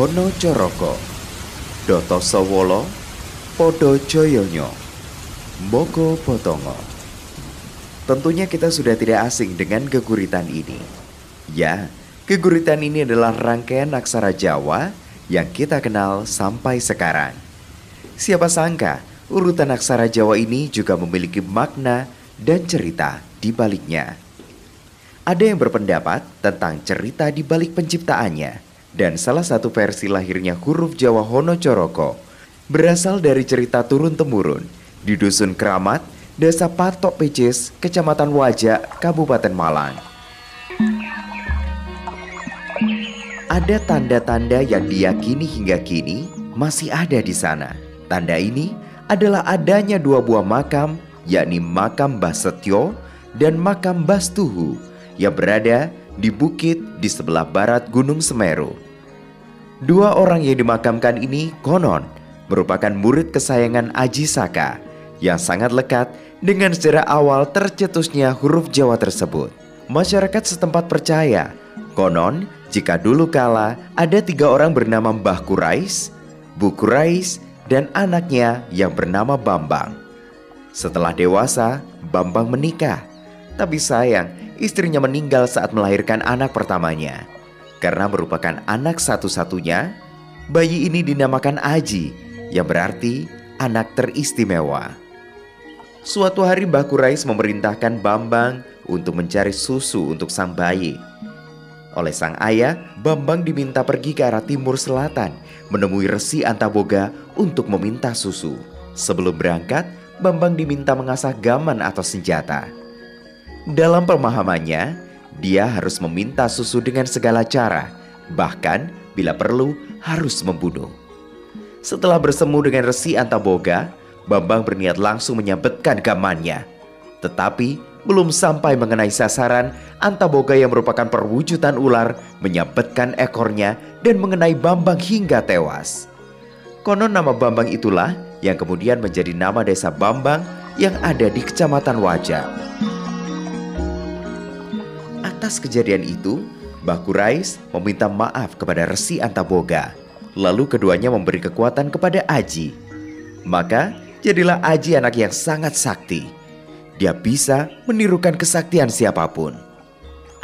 Hono Coroko Doto Sowolo Podo Joyonyo Moko Potongo Tentunya kita sudah tidak asing dengan keguritan ini. Ya, keguritan ini adalah rangkaian aksara Jawa yang kita kenal sampai sekarang. Siapa sangka urutan aksara Jawa ini juga memiliki makna dan cerita di baliknya. Ada yang berpendapat tentang cerita di balik penciptaannya dan salah satu versi lahirnya huruf Jawa Hono Coroko berasal dari cerita turun-temurun di Dusun Keramat, Desa Patok Pecis, Kecamatan Wajak, Kabupaten Malang. Ada tanda-tanda yang diyakini hingga kini masih ada di sana. Tanda ini adalah adanya dua buah makam, yakni makam Mbah Setio dan makam Mbah Stuhu yang berada di bukit di sebelah barat Gunung Semeru. Dua orang yang dimakamkan ini konon merupakan murid kesayangan Aji Saka yang sangat lekat dengan sejarah awal tercetusnya huruf Jawa tersebut. Masyarakat setempat percaya, konon jika dulu kala ada tiga orang bernama Mbah Kurais, Bu Kurais, dan anaknya yang bernama Bambang. Setelah dewasa, Bambang menikah. Tapi sayang, istrinya meninggal saat melahirkan anak pertamanya. Karena merupakan anak satu-satunya, bayi ini dinamakan Aji, yang berarti anak teristimewa. Suatu hari Mbah Kurais memerintahkan Bambang untuk mencari susu untuk sang bayi. Oleh sang ayah, Bambang diminta pergi ke arah timur selatan menemui Resi Antaboga untuk meminta susu. Sebelum berangkat, Bambang diminta mengasah gaman atau senjata. Dalam pemahamannya, dia harus meminta susu dengan segala cara, bahkan bila perlu harus membunuh. Setelah bersemu dengan Resi Antaboga, Bambang berniat langsung menyabetkan gamannya. Tetapi belum sampai mengenai sasaran, Antaboga yang merupakan perwujudan ular menyabetkan ekornya dan mengenai Bambang hingga tewas. Konon nama Bambang itulah yang kemudian menjadi nama desa Bambang yang ada di Kecamatan Wajah. Atas kejadian itu, Mbah Kurais meminta maaf kepada Resi Antaboga. Lalu keduanya memberi kekuatan kepada Aji. Maka jadilah Aji anak yang sangat sakti. Dia bisa menirukan kesaktian siapa pun.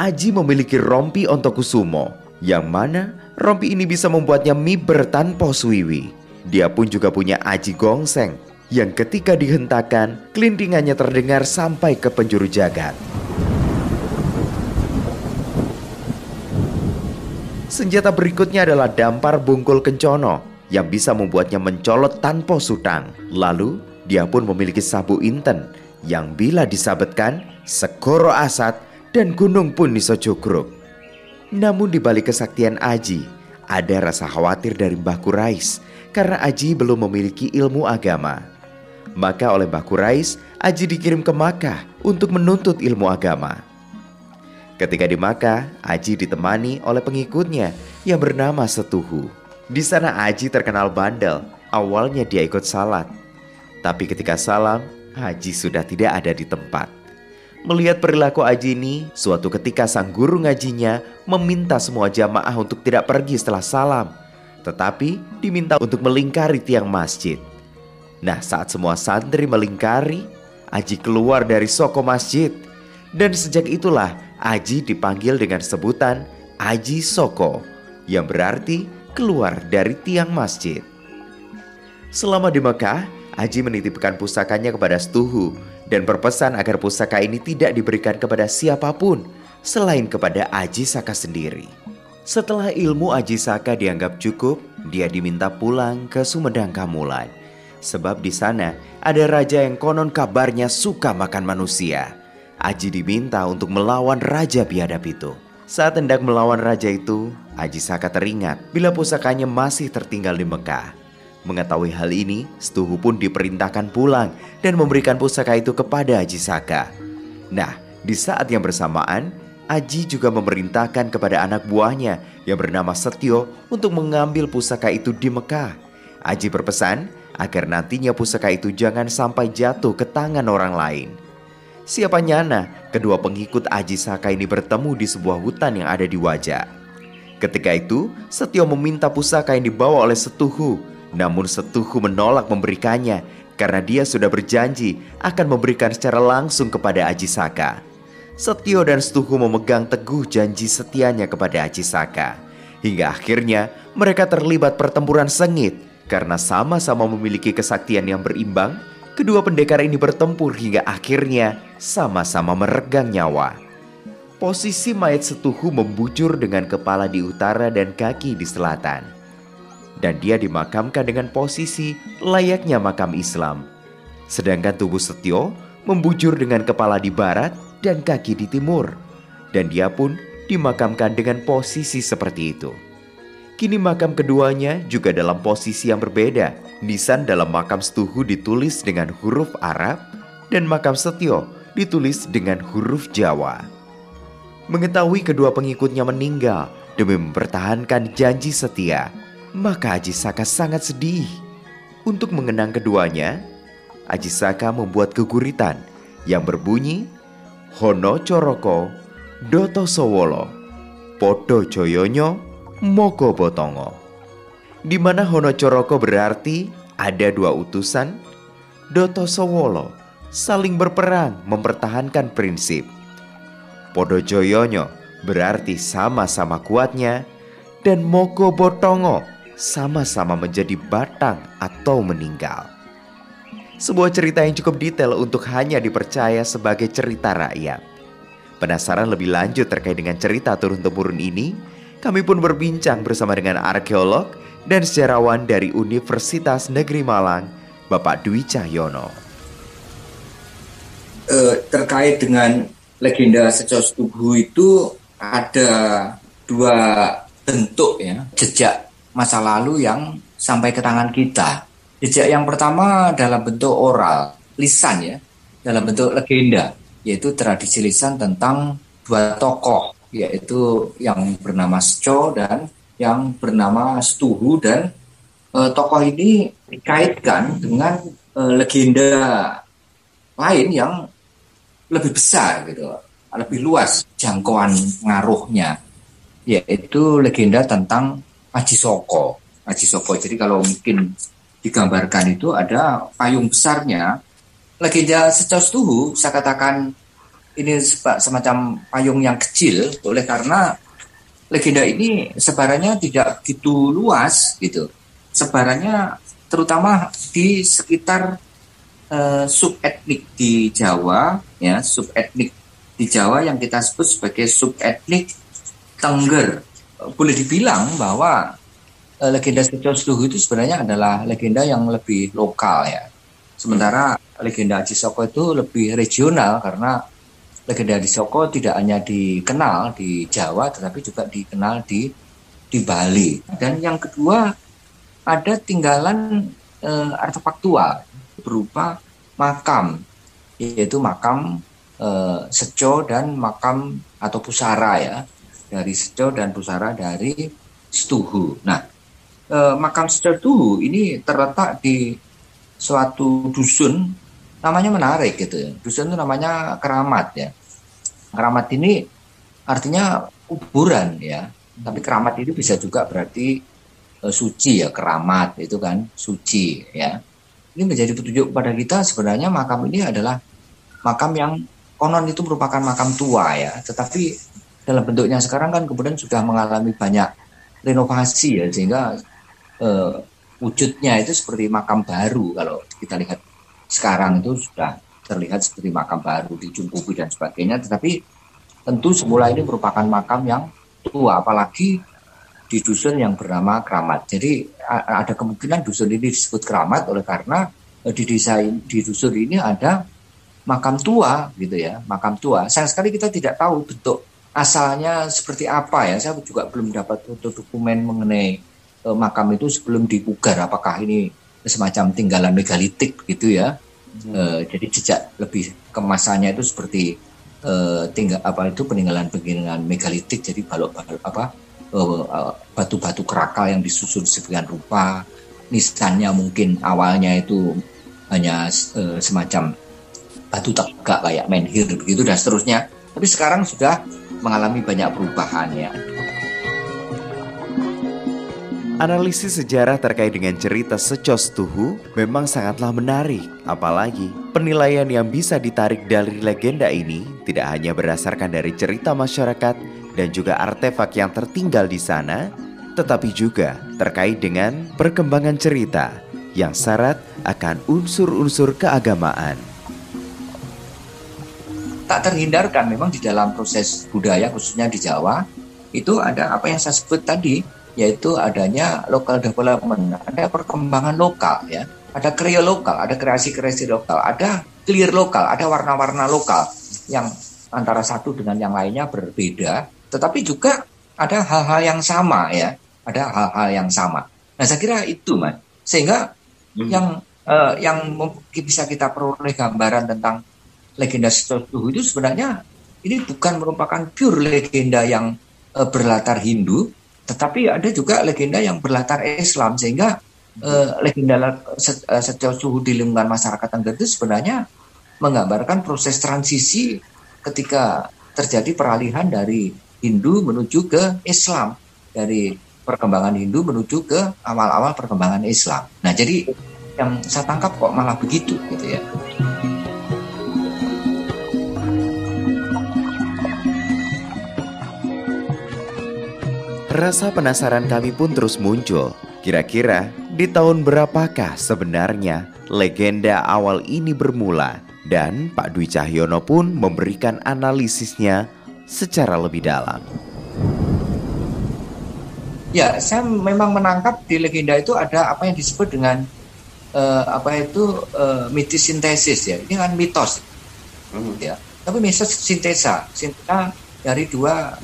Aji memiliki rompi ontokusumo, yang mana rompi ini bisa membuatnya miber tanpa suwiwi. Dia pun juga punya Aji gongseng, yang ketika dihentakkan, kelintingannya terdengar sampai ke penjuru jagat. Senjata berikutnya adalah dampar bungkul kencono yang bisa membuatnya mencolot tanpa sutang. Lalu, dia pun memiliki sabu inten yang bila disabetkan, sekoro asat dan gunung pun bisa. Namun di balik kesaktian Aji, ada rasa khawatir dari Mbah Kurais karena Aji belum memiliki ilmu agama. Maka oleh Mbah Kurais, Aji dikirim ke Makkah untuk menuntut ilmu agama. Ketika di Makkah, Aji ditemani oleh pengikutnya yang bernama Setuhu. Di sana Aji terkenal bandel. Awalnya dia ikut salat. Tapi ketika salam, Aji sudah tidak ada di tempat. Melihat perilaku Aji ini, suatu ketika sang guru ngajinya meminta semua jamaah untuk tidak pergi setelah salam. Tetapi diminta untuk melingkari tiang masjid. Nah saat semua santri melingkari, Aji keluar dari soko masjid. Dan sejak itulah Aji dipanggil dengan sebutan Aji Soko yang berarti keluar dari tiang masjid. Selama di Mekah, Aji menitipkan pusakanya kepada Stuhu dan berpesan agar pusaka ini tidak diberikan kepada siapa pun selain kepada Aji Saka sendiri. Setelah ilmu Aji Saka dianggap cukup, dia diminta pulang ke Sumedang Kamulan. Sebab di sana ada raja yang konon kabarnya suka makan manusia. Aji diminta untuk melawan raja biadab itu. Saat hendak melawan raja itu, Aji Saka teringat bila pusakanya masih tertinggal di Mekah. Mengetahui hal ini, Stuhu pun diperintahkan pulang dan memberikan pusaka itu kepada Aji Saka. Nah, di saat yang bersamaan, Aji juga memerintahkan kepada anak buahnya yang bernama Setio untuk mengambil pusaka itu di Mekah. Aji berpesan agar nantinya pusaka itu jangan sampai jatuh ke tangan orang lain. Siapa nyana kedua pengikut Aji Saka ini bertemu di sebuah hutan yang ada di wajah. Ketika itu, Setio meminta pusaka yang dibawa oleh Setuhu, namun Setuhu menolak memberikannya karena dia sudah berjanji akan memberikan secara langsung kepada Aji Saka. Setio dan Setuhu memegang teguh janji setianya kepada Aji Saka. Hingga akhirnya mereka terlibat pertempuran sengit karena sama-sama memiliki kesaktian yang berimbang. Kedua pendekar ini bertempur hingga akhirnya sama-sama meregang nyawa. Posisi mayat setuhu membujur dengan kepala di utara dan kaki di selatan. Dan dia dimakamkan dengan posisi layaknya makam Islam. Sedangkan tubuh Setio membujur dengan kepala di barat dan kaki di timur. Dan dia pun dimakamkan dengan posisi seperti itu. Kini makam keduanya juga dalam posisi yang berbeda. Nisan dalam makam Setuhu ditulis dengan huruf Arab dan makam Setio ditulis dengan huruf Jawa. Mengetahui kedua pengikutnya meninggal demi mempertahankan janji setia, maka Aji Saka sangat sedih. Untuk mengenang keduanya, Aji Saka membuat keguritan yang berbunyi Hono Coroko Doto Sowolo Podo Joyonyo Moko Botongo di mana Hono Coroko berarti ada dua utusan, Doto Sowolo saling berperang mempertahankan prinsip. Podojoyonyo berarti sama-sama kuatnya dan Moko Botongo sama-sama menjadi batang atau meninggal. Sebuah cerita yang cukup detail untuk hanya dipercaya sebagai cerita rakyat. Penasaran lebih lanjut terkait dengan cerita turun-temurun ini? Kami pun berbincang bersama dengan arkeolog dan sejarawan dari Universitas Negeri Malang, Bapak Dwi Cahyono. Uh, terkait dengan legenda secos tubuh itu ada dua bentuk ya jejak masa lalu yang sampai ke tangan kita. Jejak yang pertama dalam bentuk oral, lisan ya, dalam bentuk legenda, yaitu tradisi lisan tentang dua tokoh, yaitu yang bernama Seco dan yang bernama Stuhu dan e, tokoh ini dikaitkan dengan e, legenda lain yang lebih besar gitu, lebih luas jangkauan ngaruhnya, yaitu legenda tentang Aji Soko. Aji Soko. Jadi kalau mungkin digambarkan itu ada payung besarnya. Legenda secos tuhu saya katakan ini semacam payung yang kecil oleh karena legenda ini sebarannya tidak begitu luas gitu. Sebarannya terutama di sekitar uh, subetnik di Jawa ya subetnik di Jawa yang kita sebut sebagai subetnik Tengger boleh dibilang bahwa uh, legenda Sejo Sluhu itu sebenarnya adalah legenda yang lebih lokal ya sementara legenda Aji Soko itu lebih regional karena legenda Aji Soko tidak hanya dikenal di Jawa tetapi juga dikenal di di Bali dan yang kedua ada tinggalan uh, artefaktual berupa makam yaitu makam e, seco dan makam atau pusara ya dari seco dan pusara dari setuhu. Nah e, makam setuhu ini terletak di suatu dusun namanya menarik gitu ya. Dusun itu namanya keramat ya. Keramat ini artinya kuburan ya. Tapi keramat itu bisa juga berarti e, suci ya keramat itu kan suci ya ini menjadi petunjuk pada kita sebenarnya makam ini adalah makam yang konon itu merupakan makam tua ya, tetapi dalam bentuknya sekarang kan kemudian sudah mengalami banyak renovasi ya sehingga eh, wujudnya itu seperti makam baru kalau kita lihat sekarang itu sudah terlihat seperti makam baru dijumpuki dan sebagainya, tetapi tentu semula ini merupakan makam yang tua apalagi di dusun yang bernama Keramat. Jadi ada kemungkinan dusun ini disebut Keramat oleh karena e, di desa di dusun ini ada makam tua gitu ya, makam tua. Sayang sekali kita tidak tahu bentuk asalnya seperti apa ya. Saya juga belum dapat foto dokumen mengenai e, makam itu sebelum dipugar apakah ini semacam tinggalan megalitik gitu ya. Hmm. E, jadi jejak lebih kemasannya itu seperti e, tinggal apa itu peninggalan peninggalan megalitik jadi balok-balok apa Eh, batu-batu kerakal yang disusun sedemikian rupa. Nisannya mungkin awalnya itu hanya uh, semacam batu tegak kayak menhir begitu dan seterusnya. Tapi sekarang sudah mengalami banyak perubahan ya. Analisis sejarah terkait dengan cerita Secos Tuhu memang sangatlah menarik. Apalagi penilaian yang bisa ditarik dari legenda ini tidak hanya berdasarkan dari cerita masyarakat dan juga artefak yang tertinggal di sana, tetapi juga terkait dengan perkembangan cerita yang syarat akan unsur-unsur keagamaan. Tak terhindarkan memang di dalam proses budaya khususnya di Jawa itu ada apa yang saya sebut tadi yaitu adanya local development, ada perkembangan lokal ya, ada kreasi lokal, ada kreasi-kreasi lokal, ada clear lokal, ada warna-warna lokal yang antara satu dengan yang lainnya berbeda, tetapi juga ada hal-hal yang sama ya, ada hal-hal yang sama. Nah saya kira itu mas, sehingga hmm. yang uh, yang mungkin bisa kita peroleh gambaran tentang legenda Setuhu itu sebenarnya ini bukan merupakan pure legenda yang uh, berlatar Hindu, tetapi ada juga legenda yang berlatar Islam sehingga uh, legenda uh, sejauh suhu di lingkungan masyarakat Tengger itu sebenarnya menggambarkan proses transisi ketika terjadi peralihan dari Hindu menuju ke Islam dari perkembangan Hindu menuju ke awal-awal perkembangan Islam. Nah, jadi yang saya tangkap kok malah begitu gitu ya. Rasa penasaran kami pun terus muncul. Kira-kira di tahun berapakah sebenarnya legenda awal ini bermula? Dan Pak Dwi Cahyono pun memberikan analisisnya secara lebih dalam. Ya, saya memang menangkap di legenda itu ada apa yang disebut dengan uh, apa itu uh, mitis sintesis ya. Ini kan mitos. Hmm. Ya. Tapi mitos sintesa, sintesa dari dua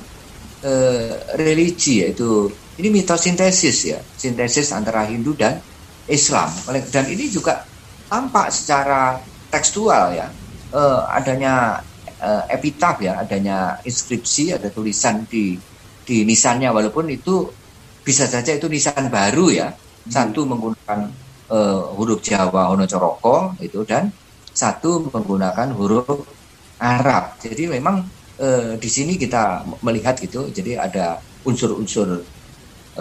uh, religi yaitu ini mitos sintesis ya, sintesis antara Hindu dan Islam. Dan ini juga tampak secara tekstual ya, uh, adanya uh, epitaf ya, adanya inskripsi, ada tulisan di di nisannya walaupun itu bisa saja itu nisan baru ya. Hmm. Satu menggunakan uh, huruf Jawa Honocoroko itu dan satu menggunakan huruf Arab. Jadi memang eh, di sini kita melihat gitu, jadi ada unsur-unsur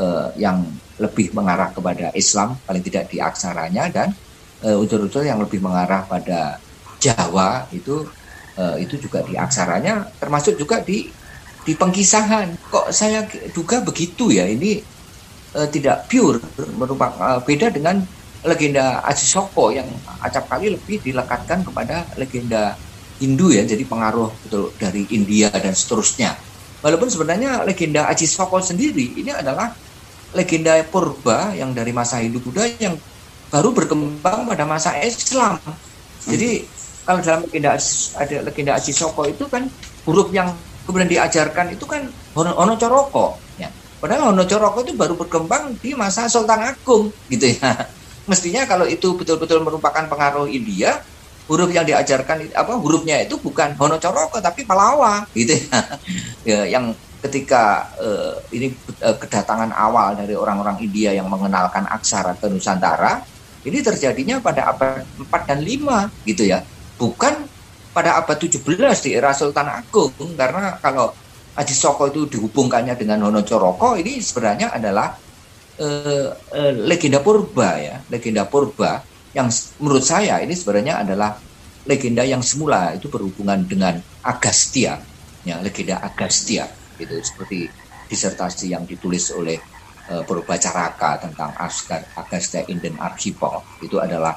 eh, yang lebih mengarah kepada Islam, paling tidak di aksaranya, dan eh, unsur-unsur yang lebih mengarah pada Jawa itu eh, itu juga di aksaranya, termasuk juga di di pengkisahan. Kok saya duga begitu ya? Ini eh, tidak pure, merupakan eh, beda dengan legenda Aji Soko yang acap kali lebih dilekatkan kepada legenda Hindu ya, jadi pengaruh betul dari India dan seterusnya. Walaupun sebenarnya legenda Aji Soko sendiri ini adalah legenda purba yang dari masa Hindu Buddha yang baru berkembang pada masa Islam. Jadi kalau dalam legenda ada legenda Aji Soko itu kan huruf yang kemudian diajarkan itu kan Hono Coroko ya. Padahal Hono Coroko itu baru berkembang di masa Sultan Agung gitu ya. Mestinya kalau itu betul-betul merupakan pengaruh India, huruf yang diajarkan apa hurufnya itu bukan Honocoroko tapi Palawa gitu ya, ya yang ketika uh, ini uh, kedatangan awal dari orang-orang India yang mengenalkan aksara ke Nusantara ini terjadinya pada abad 4 dan 5 gitu ya. Bukan pada abad 17 di era Sultan Agung karena kalau Aji Soko itu dihubungkannya dengan Honocoroko ini sebenarnya adalah uh, uh, legenda purba ya legenda purba yang menurut saya ini sebenarnya adalah legenda yang semula. Itu berhubungan dengan Agastya, ya legenda Agastya itu seperti disertasi yang ditulis oleh uh, Caraka tentang Asgard Agastya Indian Archipel itu adalah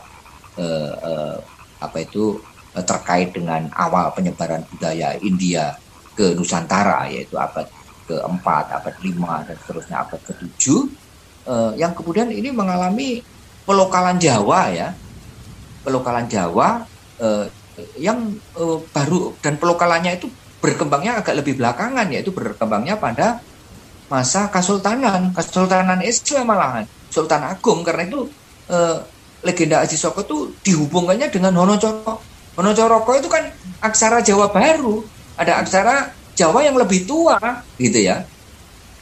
uh, uh, apa itu uh, terkait dengan awal penyebaran budaya India ke Nusantara yaitu abad keempat, abad lima dan seterusnya abad ketujuh. Uh, yang kemudian ini mengalami pelokalan Jawa ya. Pelokalan Jawa eh, yang eh, baru dan pelokalannya itu berkembangnya agak lebih belakangan yaitu berkembangnya pada masa Kesultanan. Kesultanan Islam malahan Sultan Agung karena itu eh, legenda Aji Soko itu dihubungkannya dengan Honocoroko Honocoroko itu kan aksara Jawa baru. Ada aksara Jawa yang lebih tua gitu ya.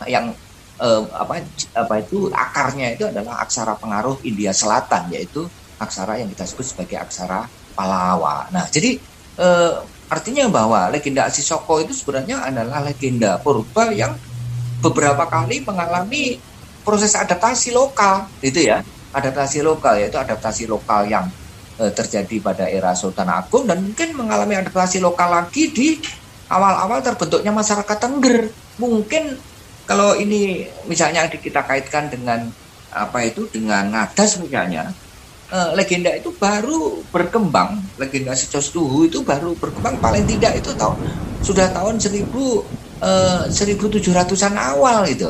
Yang eh, apa apa itu akarnya itu adalah aksara pengaruh India Selatan yaitu aksara yang kita sebut sebagai aksara Palawa. Nah, jadi eh, artinya bahwa legenda Asisoko itu sebenarnya adalah legenda purba yang beberapa kali mengalami proses adaptasi lokal itu ya adaptasi lokal yaitu adaptasi lokal yang uh, terjadi pada era Sultan Agung dan mungkin mengalami adaptasi lokal lagi di awal-awal terbentuknya masyarakat Tengger mungkin kalau ini misalnya kita kaitkan dengan apa itu dengan ngadas misalnya uh, legenda itu baru berkembang legenda Secostuhu itu baru berkembang paling tidak itu tahun sudah tahun 1000 uh, 1700-an awal itu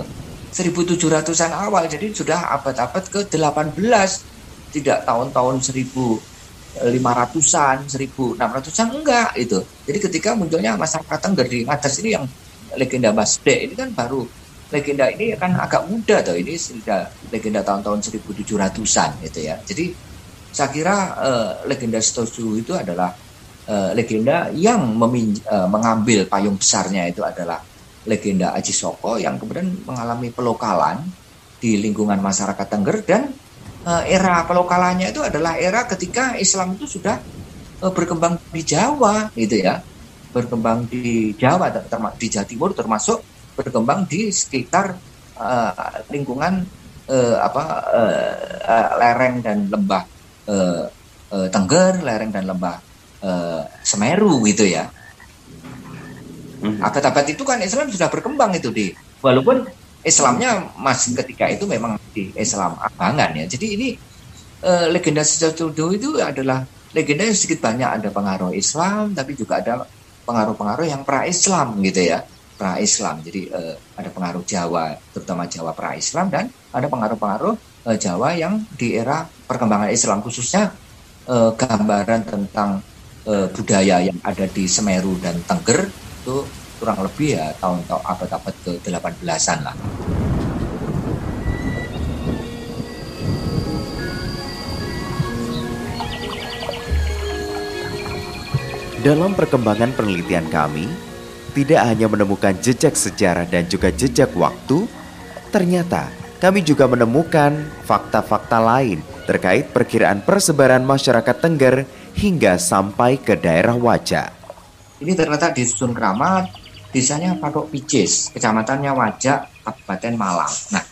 1700-an awal jadi sudah abad-abad ke-18 tidak tahun-tahun 1500-an 1600-an enggak itu jadi ketika munculnya masyarakat Tengger di ngadas ini yang legenda Basde ini kan baru legenda ini kan agak muda tuh ini sudah legenda tahun-tahun 1700-an gitu ya. Jadi saya kira uh, legenda Stosu itu adalah uh, legenda yang uh, mengambil payung besarnya itu adalah legenda Aji Soko yang kemudian mengalami pelokalan di lingkungan masyarakat Tengger dan uh, era pelokalannya itu adalah era ketika Islam itu sudah uh, berkembang di Jawa gitu ya berkembang di Jawa di Jawa Timur termasuk berkembang di sekitar uh, lingkungan uh, apa uh, uh, lereng dan lembah uh, uh, Tengger, lereng dan lembah uh, Semeru gitu ya. Hmm. Abad-abad itu kan Islam sudah berkembang itu di walaupun Islamnya masih ketika itu memang di Islam abangan ya. Jadi ini uh, legenda Sejodo itu adalah legenda yang sedikit banyak ada pengaruh Islam tapi juga ada pengaruh-pengaruh yang pra-Islam gitu ya pra-Islam. Jadi uh, ada pengaruh Jawa, terutama Jawa pra-Islam dan ada pengaruh-pengaruh uh, Jawa yang di era perkembangan Islam khususnya uh, gambaran tentang uh, budaya yang ada di Semeru dan Tengger itu kurang lebih ya tahun-tahun abad-abad ke-18-an lah. Dalam perkembangan penelitian kami, tidak hanya menemukan jejak sejarah dan juga jejak waktu, ternyata kami juga menemukan fakta-fakta lain terkait perkiraan persebaran masyarakat Tengger hingga sampai ke daerah Wajak. Ini terletak di Dusun Keramat, desanya Patok Picis, kecamatannya Wajak, Kabupaten Malang. Nah,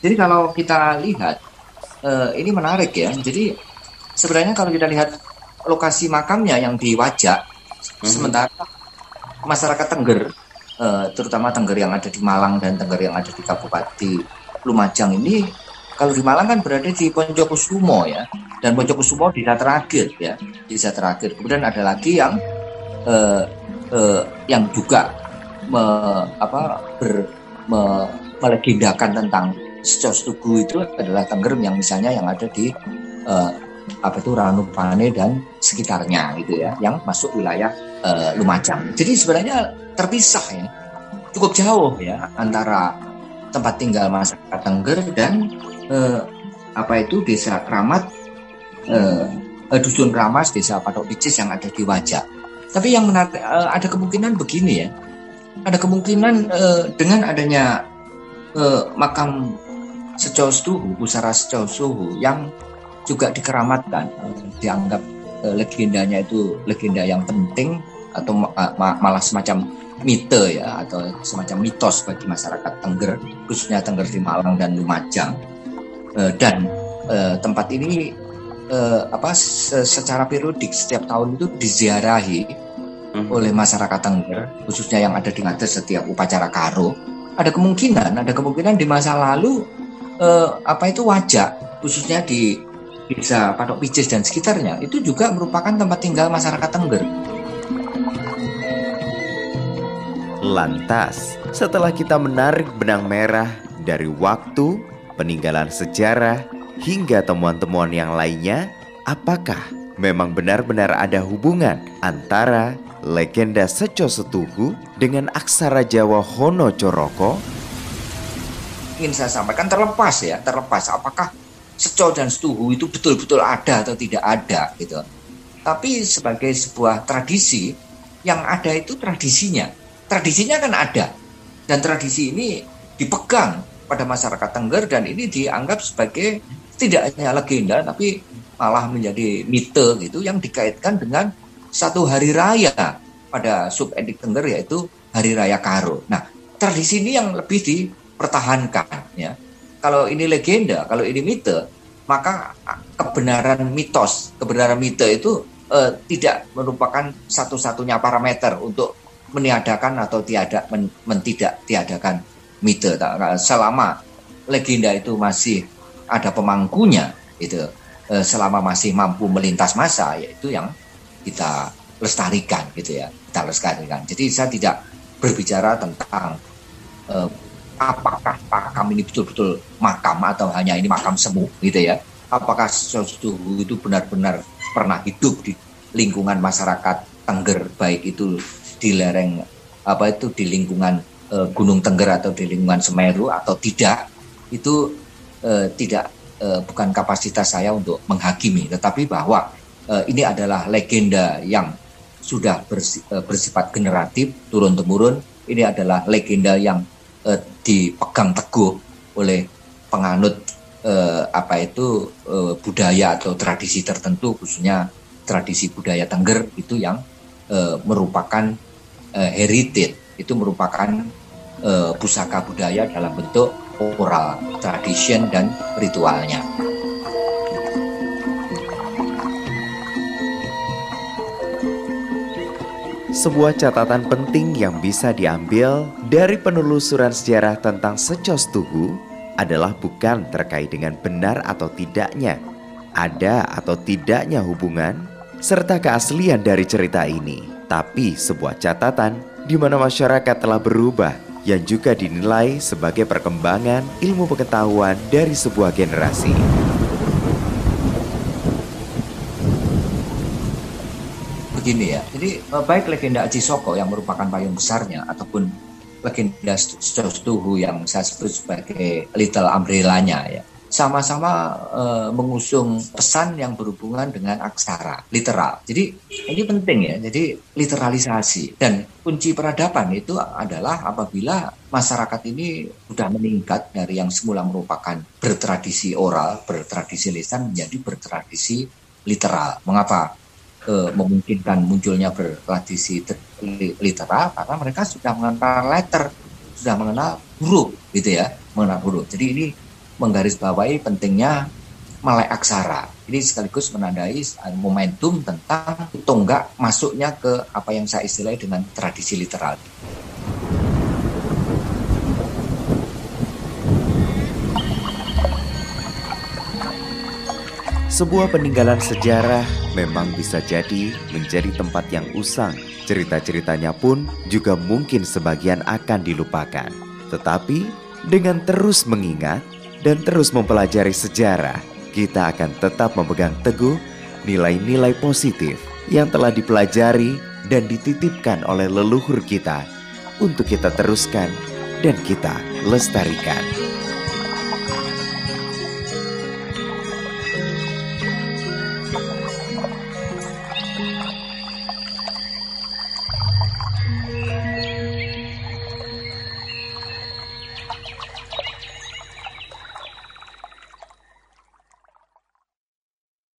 jadi kalau kita lihat, eh, ini menarik ya. Jadi sebenarnya kalau kita lihat lokasi makamnya yang di Wajak, hmm. sementara masyarakat Tengger, uh, terutama Tengger yang ada di Malang dan Tengger yang ada di Kabupaten Lumajang ini, kalau di Malang kan berada di Poncokusumo ya, dan Poncokusumo desa terakhir ya, desa terakhir. Kemudian ada lagi yang uh, uh, yang juga me, apa, ber, me, melegendakan tentang Secos Tugu itu adalah Tengger yang misalnya yang ada di uh, apa itu Ranupane dan sekitarnya gitu ya, yang masuk wilayah uh, Lumajang. Jadi sebenarnya terpisah ya, cukup jauh ya antara tempat tinggal masyarakat Tengger dan uh, apa itu desa Keramat, uh, dusun Kramas, desa Patok Picis yang ada di Wajah. Tapi yang menarik, uh, ada kemungkinan begini ya, ada kemungkinan uh, dengan adanya uh, makam Secau Suhu, Pusara Secau Suhu yang juga dikeramatkan, dianggap uh, legendanya itu legenda yang penting atau uh, malah semacam mite ya atau semacam mitos bagi masyarakat Tengger khususnya Tengger di Malang dan Lumajang uh, dan uh, tempat ini uh, apa secara periodik setiap tahun itu diziarahi hmm. oleh masyarakat Tengger khususnya yang ada di ngadas setiap upacara karo ada kemungkinan ada kemungkinan di masa lalu apa itu wajah khususnya di desa Patok Picis dan sekitarnya itu juga merupakan tempat tinggal masyarakat Tengger. Lantas, setelah kita menarik benang merah dari waktu, peninggalan sejarah, hingga temuan-temuan yang lainnya, apakah memang benar-benar ada hubungan antara legenda Seco Setuhu dengan aksara Jawa Hono Coroko? Ingin saya sampaikan terlepas ya, terlepas apakah seco dan setuhu itu betul-betul ada atau tidak ada gitu. Tapi sebagai sebuah tradisi yang ada itu tradisinya. Tradisinya kan ada. Dan tradisi ini dipegang pada masyarakat Tengger dan ini dianggap sebagai tidak hanya legenda tapi malah menjadi mite gitu yang dikaitkan dengan satu hari raya pada subendik Tengger yaitu Hari Raya Karo. Nah, tradisi ini yang lebih dipertahankan ya kalau ini legenda, kalau ini mite, maka kebenaran mitos, kebenaran mite itu uh, tidak merupakan satu-satunya parameter untuk meniadakan atau tiada men, mentidak tiadakan mite. Selama legenda itu masih ada pemangkunya, itu uh, selama masih mampu melintas masa, yaitu yang kita lestarikan gitu ya, kita lestarikan. Jadi saya tidak berbicara tentang uh, apakah makam ini betul-betul makam atau hanya ini makam semu gitu ya? Apakah sesuatu itu benar-benar pernah hidup di lingkungan masyarakat Tengger baik itu di lereng apa itu di lingkungan e, Gunung Tengger atau di lingkungan Semeru atau tidak itu e, tidak e, bukan kapasitas saya untuk menghakimi tetapi bahwa e, ini adalah legenda yang sudah bersi, e, bersifat generatif turun temurun ini adalah legenda yang uh, dipegang teguh oleh penganut uh, apa itu uh, budaya atau tradisi tertentu khususnya tradisi budaya Tengger itu yang uh, merupakan uh, heritage itu merupakan uh, pusaka budaya dalam bentuk oral tradition dan ritualnya. Sebuah catatan penting yang bisa diambil dari penelusuran sejarah tentang Secos Tugu adalah bukan terkait dengan benar atau tidaknya, ada atau tidaknya hubungan, serta keaslian dari cerita ini, tapi sebuah catatan di mana masyarakat telah berubah yang juga dinilai sebagai perkembangan ilmu pengetahuan dari sebuah generasi. Begini ya. Jadi eh, baik legenda Aji Soko yang merupakan payung besarnya ataupun legenda Stuhu yang saya sebut sebagai Little Umbrella-nya ya. Sama-sama uh, mengusung pesan yang berhubungan dengan aksara, literal. Jadi ini penting ya. Jadi literalisasi dan kunci peradaban itu adalah apabila masyarakat ini sudah meningkat dari yang semula merupakan bertradisi oral, bertradisi lisan menjadi bertradisi literal. Mengapa? E, memungkinkan munculnya bertradisi literal karena mereka sudah mengenal letter, sudah mengenal huruf gitu ya, mengenal huruf. Jadi ini menggarisbawahi pentingnya melek aksara. Ini sekaligus menandai momentum tentang tonggak masuknya ke apa yang saya istilahkan dengan tradisi literal. Sebuah peninggalan sejarah memang bisa jadi menjadi tempat yang usang. Cerita-ceritanya pun juga mungkin sebagian akan dilupakan. Tetapi dengan terus mengingat dan terus mempelajari sejarah, kita akan tetap memegang teguh nilai-nilai positif yang telah dipelajari dan dititipkan oleh leluhur kita untuk kita teruskan dan kita lestarikan.